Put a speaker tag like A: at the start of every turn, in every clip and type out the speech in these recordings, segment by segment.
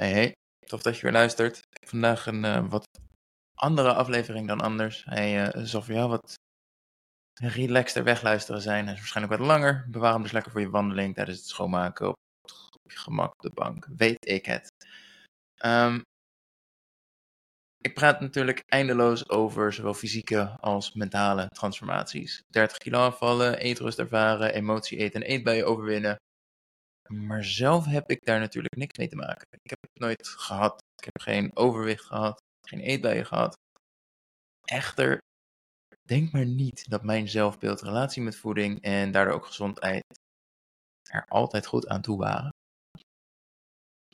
A: Hey, hey, tof dat je weer luistert. Vandaag een uh, wat andere aflevering dan anders. Hij uh, zal voor jou wat relaxter wegluisteren zijn. Hij is waarschijnlijk wat langer. Bewaar hem dus lekker voor je wandeling tijdens het schoonmaken op, op je gemak op de bank. Weet ik het. Um, ik praat natuurlijk eindeloos over zowel fysieke als mentale transformaties. 30 kilo afvallen, eetrust ervaren, emotie eten en eetbuien overwinnen. Maar zelf heb ik daar natuurlijk niks mee te maken. Ik heb het nooit gehad. Ik heb geen overwicht gehad, geen eetbuien gehad. Echter, denk maar niet dat mijn zelfbeeld, relatie met voeding en daardoor ook gezondheid er altijd goed aan toe waren.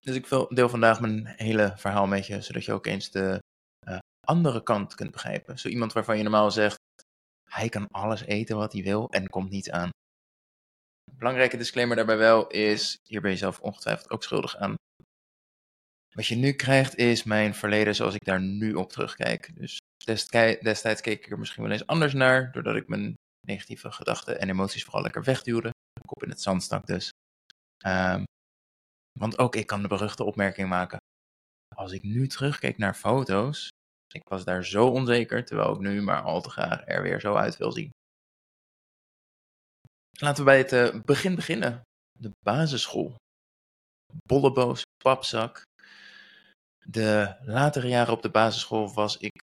A: Dus ik deel vandaag mijn hele verhaal met je, zodat je ook eens de uh, andere kant kunt begrijpen. Zo iemand waarvan je normaal zegt, hij kan alles eten wat hij wil en komt niet aan belangrijke disclaimer daarbij wel is, hier ben je zelf ongetwijfeld ook schuldig aan. Wat je nu krijgt is mijn verleden zoals ik daar nu op terugkijk. Dus destijds keek ik er misschien wel eens anders naar, doordat ik mijn negatieve gedachten en emoties vooral lekker wegduwde. Kop in het zand stak dus. Um, want ook ik kan de beruchte opmerking maken. Als ik nu terugkijk naar foto's, ik was daar zo onzeker, terwijl ik nu maar al te graag er weer zo uit wil zien. Laten we bij het uh, begin beginnen. De basisschool. Bolleboos, papzak. De latere jaren op de basisschool was ik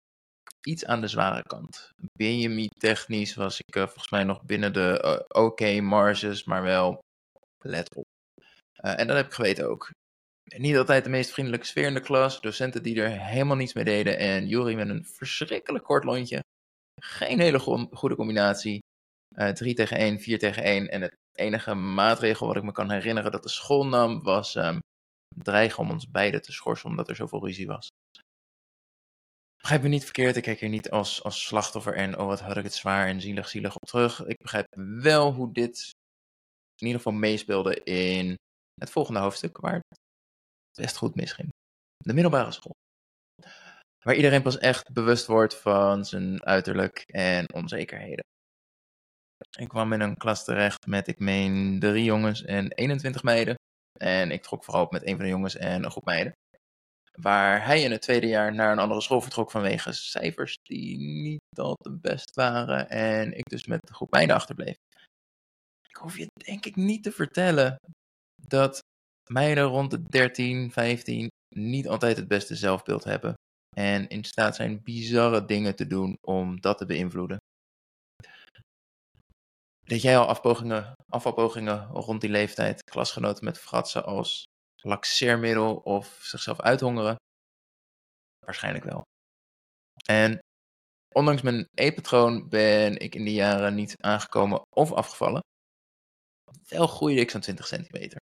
A: iets aan de zware kant. BMI-technisch was ik uh, volgens mij nog binnen de uh, oké marges, maar wel let op. en dat heb ik geweten ook. Niet altijd de meest vriendelijke sfeer in de klas, docenten die er helemaal niets mee deden en Jury met een verschrikkelijk kort lontje. Geen hele goede combinatie. 3 eh, tegen 1, 4 tegen 1. En het enige maatregel wat ik me kan herinneren dat de school nam, was um, dreigen om ons beiden te schorsen omdat er zoveel ruzie was. Begrijp me niet verkeerd, ik kijk hier niet als, als slachtoffer en oh wat had ik het zwaar en zielig zielig op terug. Ik begrijp wel hoe dit in ieder geval meespeelde in het volgende hoofdstuk, waar het best goed misging. De middelbare school. Waar iedereen pas echt bewust wordt van zijn uiterlijk en onzekerheden. Ik kwam in een klas terecht met, ik meen, drie jongens en 21 meiden. En ik trok vooral op met een van de jongens en een groep meiden. Waar hij in het tweede jaar naar een andere school vertrok vanwege cijfers die niet al te best waren. En ik dus met de groep meiden achterbleef. Ik hoef je denk ik niet te vertellen dat meiden rond de 13, 15 niet altijd het beste zelfbeeld hebben. En in staat zijn bizarre dingen te doen om dat te beïnvloeden. Deed jij al afpogingen, afvalpogingen rond die leeftijd, klasgenoten met fratsen als laxeermiddel of zichzelf uithongeren? Waarschijnlijk wel. En ondanks mijn eetpatroon ben ik in die jaren niet aangekomen of afgevallen. Wel groeide ik zo'n 20 centimeter.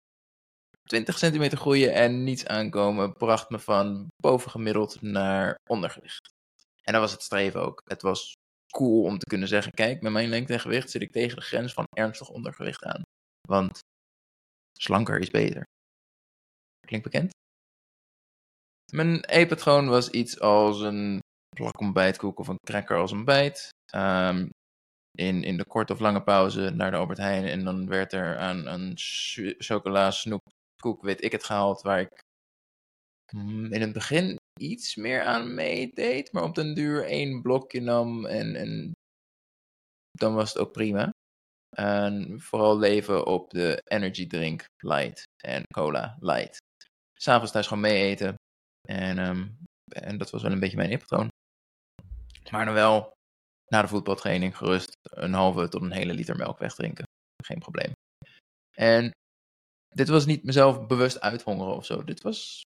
A: 20 centimeter groeien en niets aankomen bracht me van bovengemiddeld naar ondergewicht. En dat was het streven ook. Het was cool om te kunnen zeggen: kijk, met mijn lengte en gewicht zit ik tegen de grens van ernstig ondergewicht aan. Want slanker is beter. Klinkt bekend? Mijn eetpatroon was iets als een plak ontbijtkoek of een cracker als ontbijt. Um, in, in de korte of lange pauze naar de Albert Heijn. En dan werd er aan een chocola, snoepkoek, weet ik het, gehaald. Waar ik mm, in het begin iets meer aan meedeed, maar op den duur één blokje nam en, en dan was het ook prima. En vooral leven op de energy drink light en cola light. S'avonds thuis gewoon mee eten. En, um, en dat was wel een beetje mijn patroon. Maar dan wel na de voetbaltraining gerust een halve tot een hele liter melk wegdrinken. Geen probleem. En dit was niet mezelf bewust uithongeren of zo. Dit was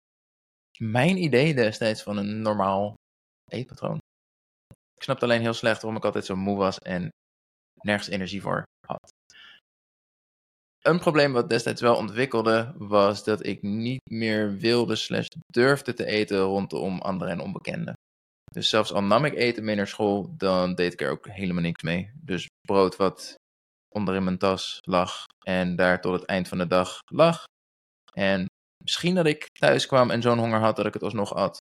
A: mijn idee destijds van een normaal eetpatroon. Ik snapte alleen heel slecht waarom ik altijd zo moe was en nergens energie voor had. Een probleem wat destijds wel ontwikkelde was dat ik niet meer wilde slash durfde te eten rondom anderen en onbekenden. Dus zelfs al nam ik eten mee naar school, dan deed ik er ook helemaal niks mee. Dus brood wat onder in mijn tas lag en daar tot het eind van de dag lag. En Misschien dat ik thuis kwam en zo'n honger had dat ik het alsnog at.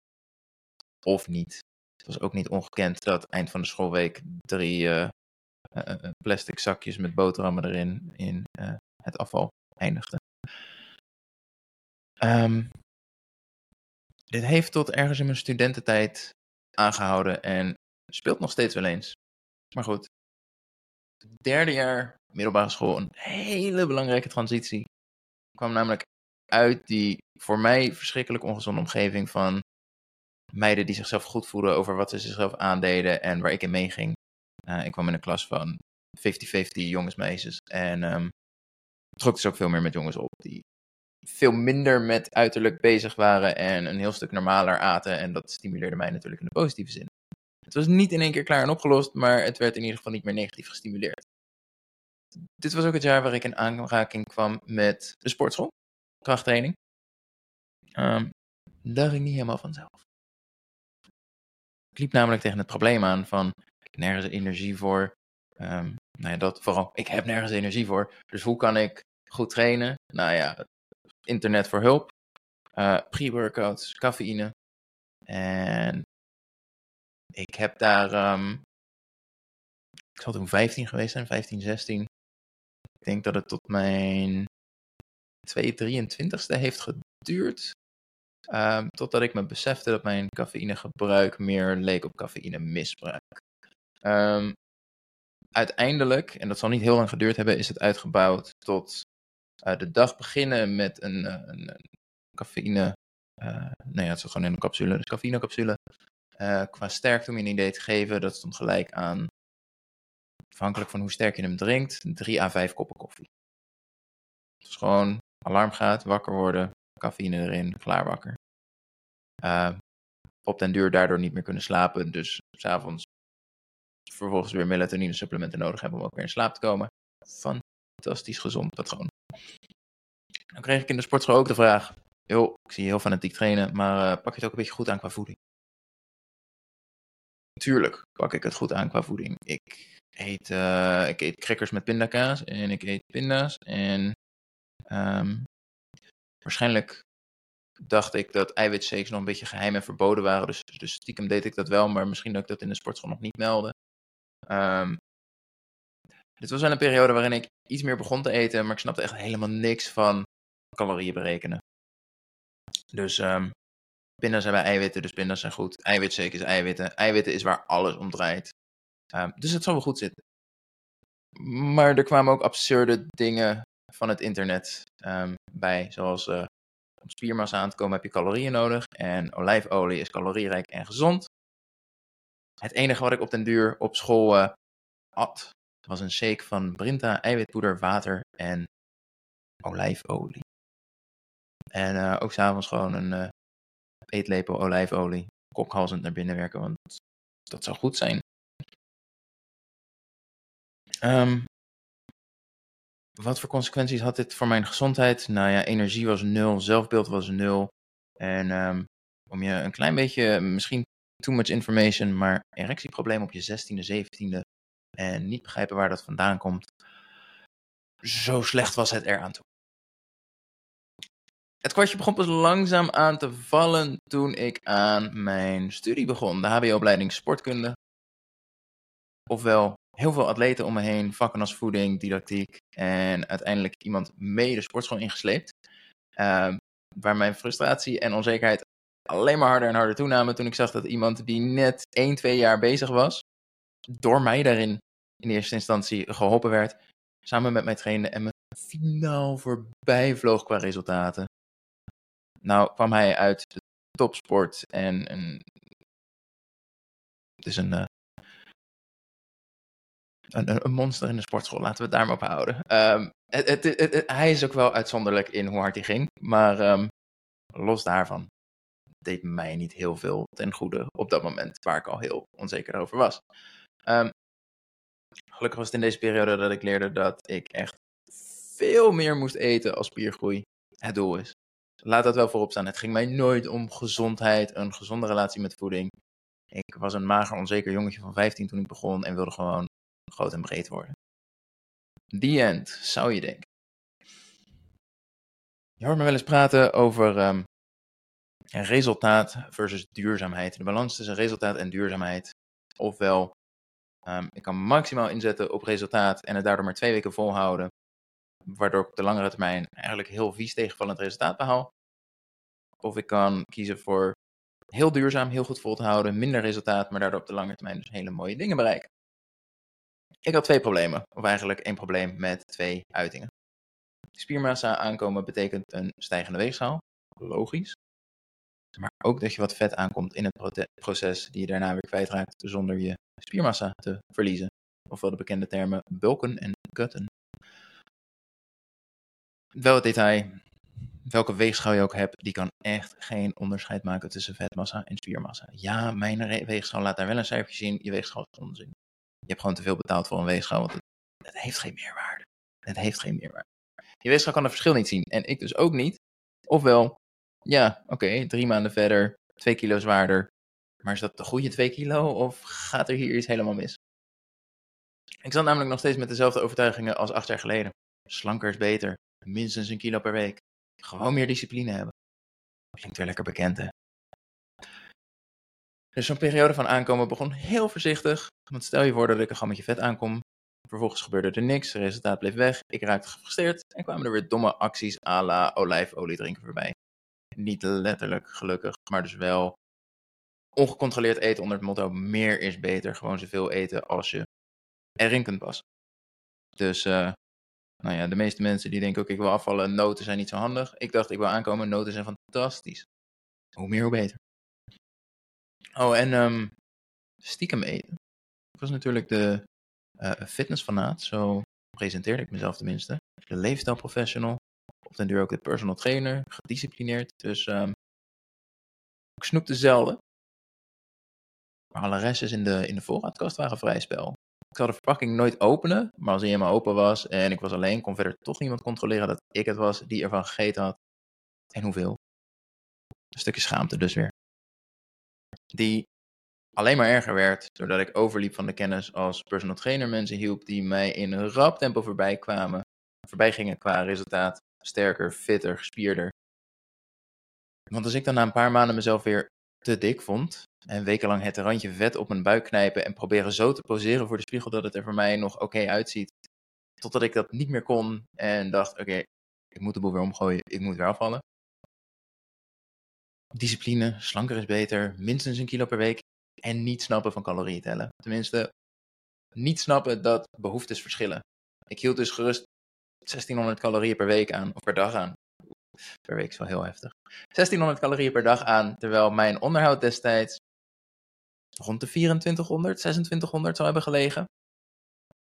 A: Of niet. Het was ook niet ongekend dat eind van de schoolweek drie uh, uh, plastic zakjes met boterhammen erin in het afval eindigden. Um, dit heeft tot ergens in mijn studententijd aangehouden en speelt nog steeds wel eens. Maar goed, derde jaar middelbare school, een hele belangrijke transitie. Ik kwam namelijk uit die voor mij verschrikkelijk ongezonde omgeving van meiden die zichzelf goed voelden over wat ze zichzelf aandeden en waar ik in meeging. Uh, ik kwam in een klas van 50-50 jongens, meisjes. En um, trok dus ook veel meer met jongens op die veel minder met uiterlijk bezig waren en een heel stuk normaler aten. En dat stimuleerde mij natuurlijk in de positieve zin. Het was niet in één keer klaar en opgelost, maar het werd in ieder geval niet meer negatief gestimuleerd. Dit was ook het jaar waar ik in aanraking kwam met de sportschool, krachttraining. Um, dat ging niet helemaal vanzelf. Ik liep namelijk tegen het probleem aan van nergens energie voor. Um, nou ja, dat vooral. Ik heb nergens energie voor. Dus hoe kan ik goed trainen? Nou ja, internet voor hulp. Uh, Pre-workouts, cafeïne. En ik heb daar. Um, ik zal toen 15 geweest zijn, 15, 16. Ik denk dat het tot mijn 223ste heeft geduurd. Um, totdat ik me besefte dat mijn cafeïnegebruik meer leek op cafeïnemisbruik. Um, uiteindelijk, en dat zal niet heel lang geduurd hebben, is het uitgebouwd tot uh, de dag beginnen met een, uh, een, cafeïne. Uh, nee, het zat gewoon in een capsule, dus cafeïnecapsule. qua sterkte om je een idee te geven, dat stond gelijk aan, afhankelijk van hoe sterk je hem drinkt, 3 à 5 koppen koffie. Dus gewoon alarm gaat, wakker worden, cafeïne erin, klaar wakker. Uh, op den duur daardoor niet meer kunnen slapen, dus s'avonds vervolgens weer melatonine supplementen nodig hebben om ook weer in slaap te komen. Fantastisch gezond patroon. Dan kreeg ik in de sportschool ook de vraag, joh, ik zie je heel fanatiek trainen, maar uh, pak je het ook een beetje goed aan qua voeding? Natuurlijk pak ik het goed aan qua voeding. Ik eet, uh, ik eet crackers met pindakaas en ik eet pinda's en um, Waarschijnlijk dacht ik dat eiwitshakes nog een beetje geheim en verboden waren. Dus, dus stiekem deed ik dat wel, maar misschien dat ik dat in de sportschool nog niet meldde. Dit was wel een periode waarin ik iets meer begon te eten, maar ik snapte echt helemaal niks van calorieën berekenen. Dus um, pinda's hebben eiwitten, dus pinda's zijn goed. Eiwitshake is eiwitten. Eiwitten is waar alles om draait. Dus het zal wel goed zitten. Maar er kwamen ook absurde dingen van het internet um, bij. Zoals uh, om spiermassa aan te komen heb je calorieën nodig. En olijfolie is calorierijk en gezond. Het enige wat ik op den duur op school uh, at, was een shake van Brinta, eiwitpoeder, water en olijfolie. En uh, ook s'avonds gewoon een eetlepel olijfolie, kokhalzend naar binnen werken, want dat zou goed zijn. Um, wat voor consequenties had dit voor mijn gezondheid? Nou ja, energie was nul, zelfbeeld was nul. En um, om je een klein beetje, misschien too much information, maar erectieprobleem op je 16e, 17e en niet begrijpen waar dat vandaan komt. Zo slecht was het eraan toe. Het kwartje begon pas langzaam aan te vallen toen ik aan mijn studie begon, de HBO-opleiding Sportkunde. Ofwel heel veel atleten om me heen, vakken als voeding, didactiek en uiteindelijk iemand mee de sportschool ingesleept. Uh, waar mijn frustratie en onzekerheid alleen maar harder en harder toenamen toen ik zag dat iemand die net 1, 2 jaar bezig was, door mij daarin in eerste instantie geholpen werd, samen met mij trainde en me finaal voorbij vloog qua resultaten. Nou kwam hij uit de topsport en het is een, uh, een, een, monster in de sportschool. Laten we het daar maar op houden. Um, het, hij is ook wel uitzonderlijk in hoe hard hij ging. Maar um, los daarvan deed mij niet heel veel ten goede op dat moment. Waar ik al heel onzeker over was. Um, gelukkig was het in deze periode dat ik leerde dat ik echt veel meer moest eten als spiergroei het doel is. Laat dat wel voorop staan. Het ging mij nooit om gezondheid, een gezonde relatie met voeding. Ik was een mager, onzeker jongetje van 15 toen ik begon en wilde gewoon groot en breed worden. The end, zou je denken. Je hoort me wel eens praten over um, resultaat versus duurzaamheid. De balans tussen resultaat en duurzaamheid. Ofwel, um, ik kan maximaal inzetten op resultaat en het daardoor maar twee weken volhouden. Waardoor ik op de langere termijn eigenlijk heel vies tegenvallend resultaat behaal. Of ik kan kiezen voor Heel duurzaam, heel goed vol te houden, minder resultaat, maar daardoor op de lange termijn dus hele mooie dingen bereiken. Ik had twee problemen, of eigenlijk één probleem met twee uitingen. Spiermassa aankomen betekent een stijgende weegschaal, logisch. Maar ook dat je wat vet aankomt in het proces die je daarna weer kwijtraakt zonder je spiermassa te verliezen. Ofwel de bekende termen bulken en kutten. Wel het detail, welke weegschaal je ook hebt, die kan echt geen onderscheid maken tussen vetmassa en spiermassa. Ja, mijn weegschaal laat daar wel een cijfertje zien, je weegschaal is onzin. Je hebt gewoon te veel betaald voor een weegschaal, want het, heeft geen meerwaarde. Het heeft geen meerwaarde. Je weegschaal kan het verschil niet zien en ik dus ook niet. Ofwel, ja, oké, drie maanden verder, twee kilo zwaarder. Maar is dat de goede twee kilo of gaat er hier iets helemaal mis? Ik zat namelijk nog steeds met dezelfde overtuigingen als acht jaar geleden. Slanker is beter, minstens een kilo per week. Gewoon meer discipline hebben. Klinkt weer lekker bekend, hè? Dus zo'n periode van aankomen begon heel voorzichtig. Want stel je voor dat ik een gammetje vet aankom. Vervolgens gebeurde er niks, het resultaat bleef weg. Ik raakte gefrustreerd en kwamen er weer domme acties à la olijfolie drinken voorbij. Niet letterlijk gelukkig, maar dus wel ongecontroleerd eten onder het motto meer is beter. Gewoon zoveel eten als je erin kunt passen. Dus uh, nou ja, de meeste mensen die denken ook ik wil afvallen, noten zijn niet zo handig. Ik dacht ik wil aankomen, noten zijn fantastisch. Hoe meer hoe beter. Oh, en um, stiekem eten. Ik was natuurlijk de uh, fitnessfanaat, zo presenteerde ik mezelf tenminste. De leefstijlprofessional, op den duur ook de personal trainer, gedisciplineerd. Dus um, ik snoepte zelden. Maar alle restjes in de, in de voorraadkast waren vrij spel. Ik zou de verpakking nooit openen, maar als hij helemaal open was en ik was alleen, kon verder toch niemand controleren dat ik het was die ervan gegeten had. En hoeveel. Een stukje schaamte dus weer. Die alleen maar erger werd doordat ik overliep van de kennis als personal trainer mensen hielp die mij in een rap tempo voorbij kwamen, voorbij gingen qua resultaat, sterker, fitter, gespierder. Want als ik dan na een paar maanden mezelf weer te dik vond, en wekenlang het randje vet op mijn buik knijpen en proberen zo te poseren voor de spiegel dat het er voor mij nog oké uitziet, totdat ik dat niet meer kon en dacht, oké, ik moet de boel weer omgooien, ik moet weer afvallen. Discipline, slanker is beter, minstens een kilo per week en niet snappen van calorieën tellen. Tenminste, niet snappen dat behoeftes verschillen. Ik hield dus gerust 1600 calorieën per week aan, of per dag aan. Per week is wel heel heftig. 1600 calorieën per dag aan, terwijl mijn onderhoud destijds rond de 2400, 2600 zou hebben gelegen.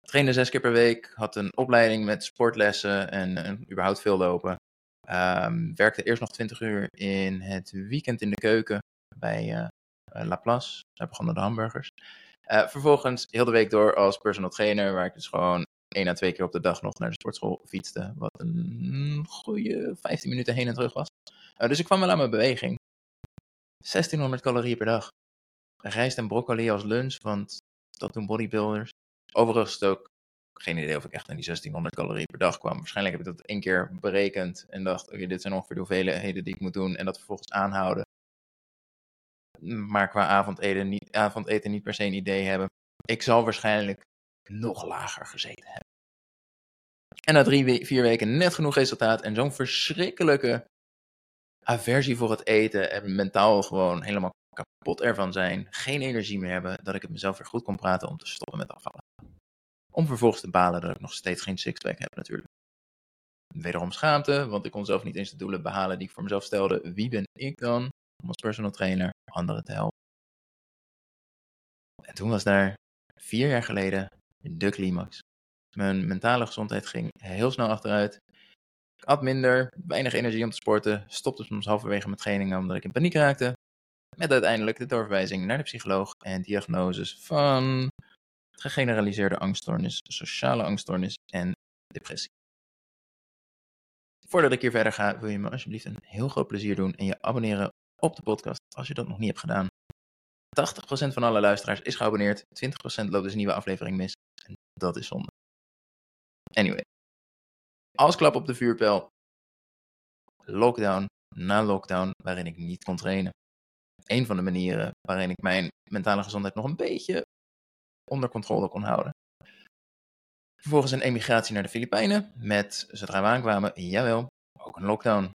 A: Trainde zes keer per week, had een opleiding met sportlessen en, en überhaupt veel lopen. Um, werkte eerst nog 20 uur in het weekend in de keuken bij uh, La Place. Daar begonnen de hamburgers. Uh, vervolgens heel de week door als personal trainer, waar ik dus gewoon één à twee keer op de dag nog naar de sportschool fietste. Wat een goede 15 minuten heen en terug was. Dus ik kwam wel aan mijn beweging. 1600 calorieën per dag. Rijst en broccoli als lunch, want dat doen bodybuilders. Overigens ook geen idee of ik echt aan die 1600 calorieën per dag kwam. Waarschijnlijk heb ik dat één keer berekend en dacht, oké, dit zijn ongeveer de hoeveelheden die ik moet doen en dat vervolgens aanhouden. Maar qua avondeten niet, avondeten niet per se een idee hebben. Ik zal waarschijnlijk nog lager gezeten hebben. En na drie, vier weken net genoeg resultaat en zo'n verschrikkelijke aversie voor het eten en mentaal gewoon helemaal kapot ervan zijn, geen energie meer hebben, dat ik het mezelf weer goed kon praten om te stoppen met afvallen. Om vervolgens te balen dat ik nog steeds geen sixpack heb natuurlijk. Wederom schaamte, want ik kon zelf niet eens de doelen behalen die ik voor mezelf stelde. Wie ben ik dan om als personal trainer anderen te helpen? En toen was daar vier jaar geleden de climax. Mijn mentale gezondheid ging heel snel achteruit. Ik had minder, weinig energie om te sporten, stopte soms halverwege met trainingen omdat ik in paniek raakte. Met uiteindelijk de doorverwijzing naar de psycholoog en diagnoses van gegeneraliseerde angststoornis, sociale angststoornis en depressie. Voordat ik hier verder ga, wil je me alsjeblieft een heel groot plezier doen en je abonneren op de podcast als je dat nog niet hebt gedaan. 80% van alle luisteraars is geabonneerd, 20% loopt dus een nieuwe aflevering mis. En dat is zonde. Anyway. Als klap op de vuurpijl. Lockdown na lockdown waarin ik niet kon trainen. Een van de manieren waarin ik mijn mentale gezondheid nog een beetje onder controle kon houden. Vervolgens een emigratie naar de Filipijnen met, zodra we aankwamen, jawel, ook een lockdown.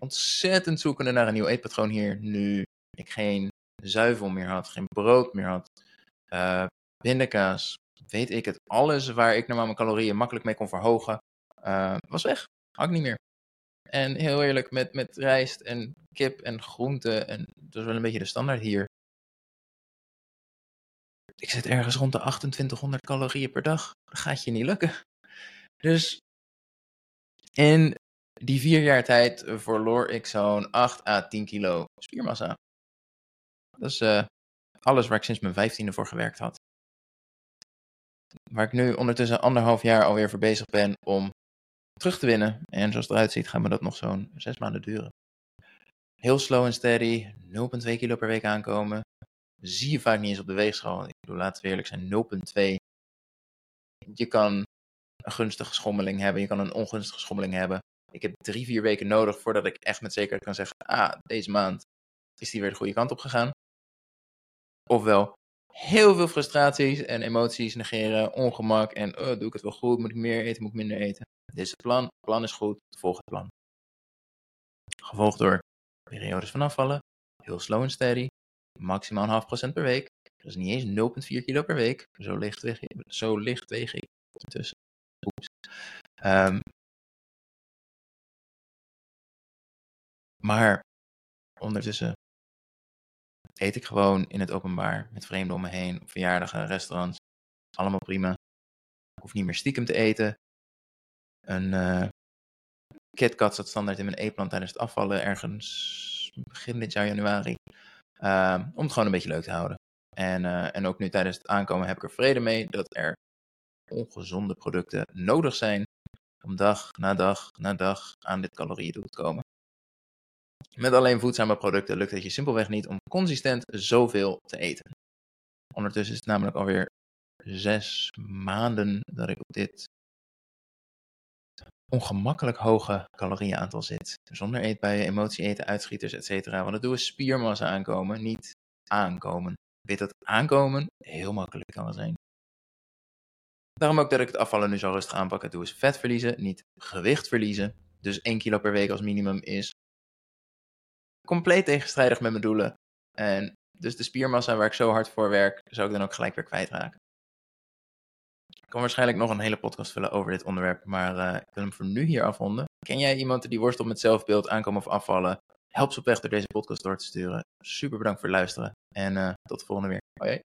A: Ontzettend zoekende naar een nieuw eetpatroon hier, nu ik geen zuivel meer had, geen brood meer had, uh, pindakaas, weet ik het, alles waar ik normaal mijn calorieën makkelijk mee kon verhogen, uh, was weg. Had ik niet meer. En heel eerlijk, met, met rijst en kip en groenten, en dat is wel een beetje de standaard hier. Ik zit ergens rond de 2800 calorieën per dag. Dat gaat je niet lukken. Dus in die vier jaar tijd verloor ik zo'n 8 à 10 kilo spiermassa. Dat is uh, alles waar ik sinds mijn vijftiende voor gewerkt had. Waar ik nu ondertussen anderhalf jaar alweer voor bezig ben om terug te winnen. En zoals het eruit ziet, gaat me dat nog zo'n zes maanden duren. Heel slow en steady, 0,2 kilo per week aankomen. Zie je vaak niet eens op de weegschaal. Ik bedoel, laten we eerlijk zijn, 0,2. Je kan een gunstige schommeling hebben, je kan een ongunstige schommeling hebben. Ik heb drie, vier weken nodig voordat ik echt met zekerheid kan zeggen, ah, deze maand is die weer de goede kant op gegaan. Ofwel, heel veel frustraties en emoties negeren, ongemak en oh, doe ik het wel goed, moet ik meer eten, moet ik minder eten. Dit is het plan, plan is goed, volg het plan. Gevolgd door periodes van afvallen, heel slow en steady, maximaal een half procent per week. Dat is niet eens 0,4 kilo per weeg. Zo licht weeg, zo licht ik ondertussen. Oeps. Um, maar ondertussen eet ik gewoon in het openbaar met vreemden om me heen, op verjaardagen, restaurants. Allemaal prima. Ik hoef niet meer stiekem te eten. Een uh, KitKat zat standaard in mijn eetplan tijdens het afvallen ergens begin dit jaar januari. Uh, om het gewoon een beetje leuk te houden. En, uh, en ook nu tijdens het aankomen heb ik er vrede mee dat er ongezonde producten nodig zijn om dag na dag na dag aan dit calorieëndoel te komen. Met alleen voedzame producten lukt het je simpelweg niet om consistent zoveel te eten. Ondertussen is het namelijk alweer zes maanden dat ik op dit ongemakkelijk hoge calorieënaantal zit. Zonder eetbuien, emotie eten, uitschieters, etc. Want dat doen we spiermassa aankomen, niet aankomen. Weet dat aankomen heel makkelijk kan zijn. Daarom ook dat ik het afvallen nu zo rustig aanpakken. Doe is vet verliezen, niet gewicht verliezen. Dus 1 kilo per week als minimum is compleet tegenstrijdig met mijn doelen. En dus de spiermassa waar ik zo hard voor werk, zou ik dan ook gelijk weer kwijtraken. Ik kan waarschijnlijk nog een hele podcast vullen over dit onderwerp, maar uh, ik wil hem voor nu hier afronden. Ken jij iemand die worstelt met zelfbeeld, aankomen of afvallen? Help ze op weg door deze podcast door te sturen. Super bedankt voor het luisteren en uh, tot de volgende weer. Hoi.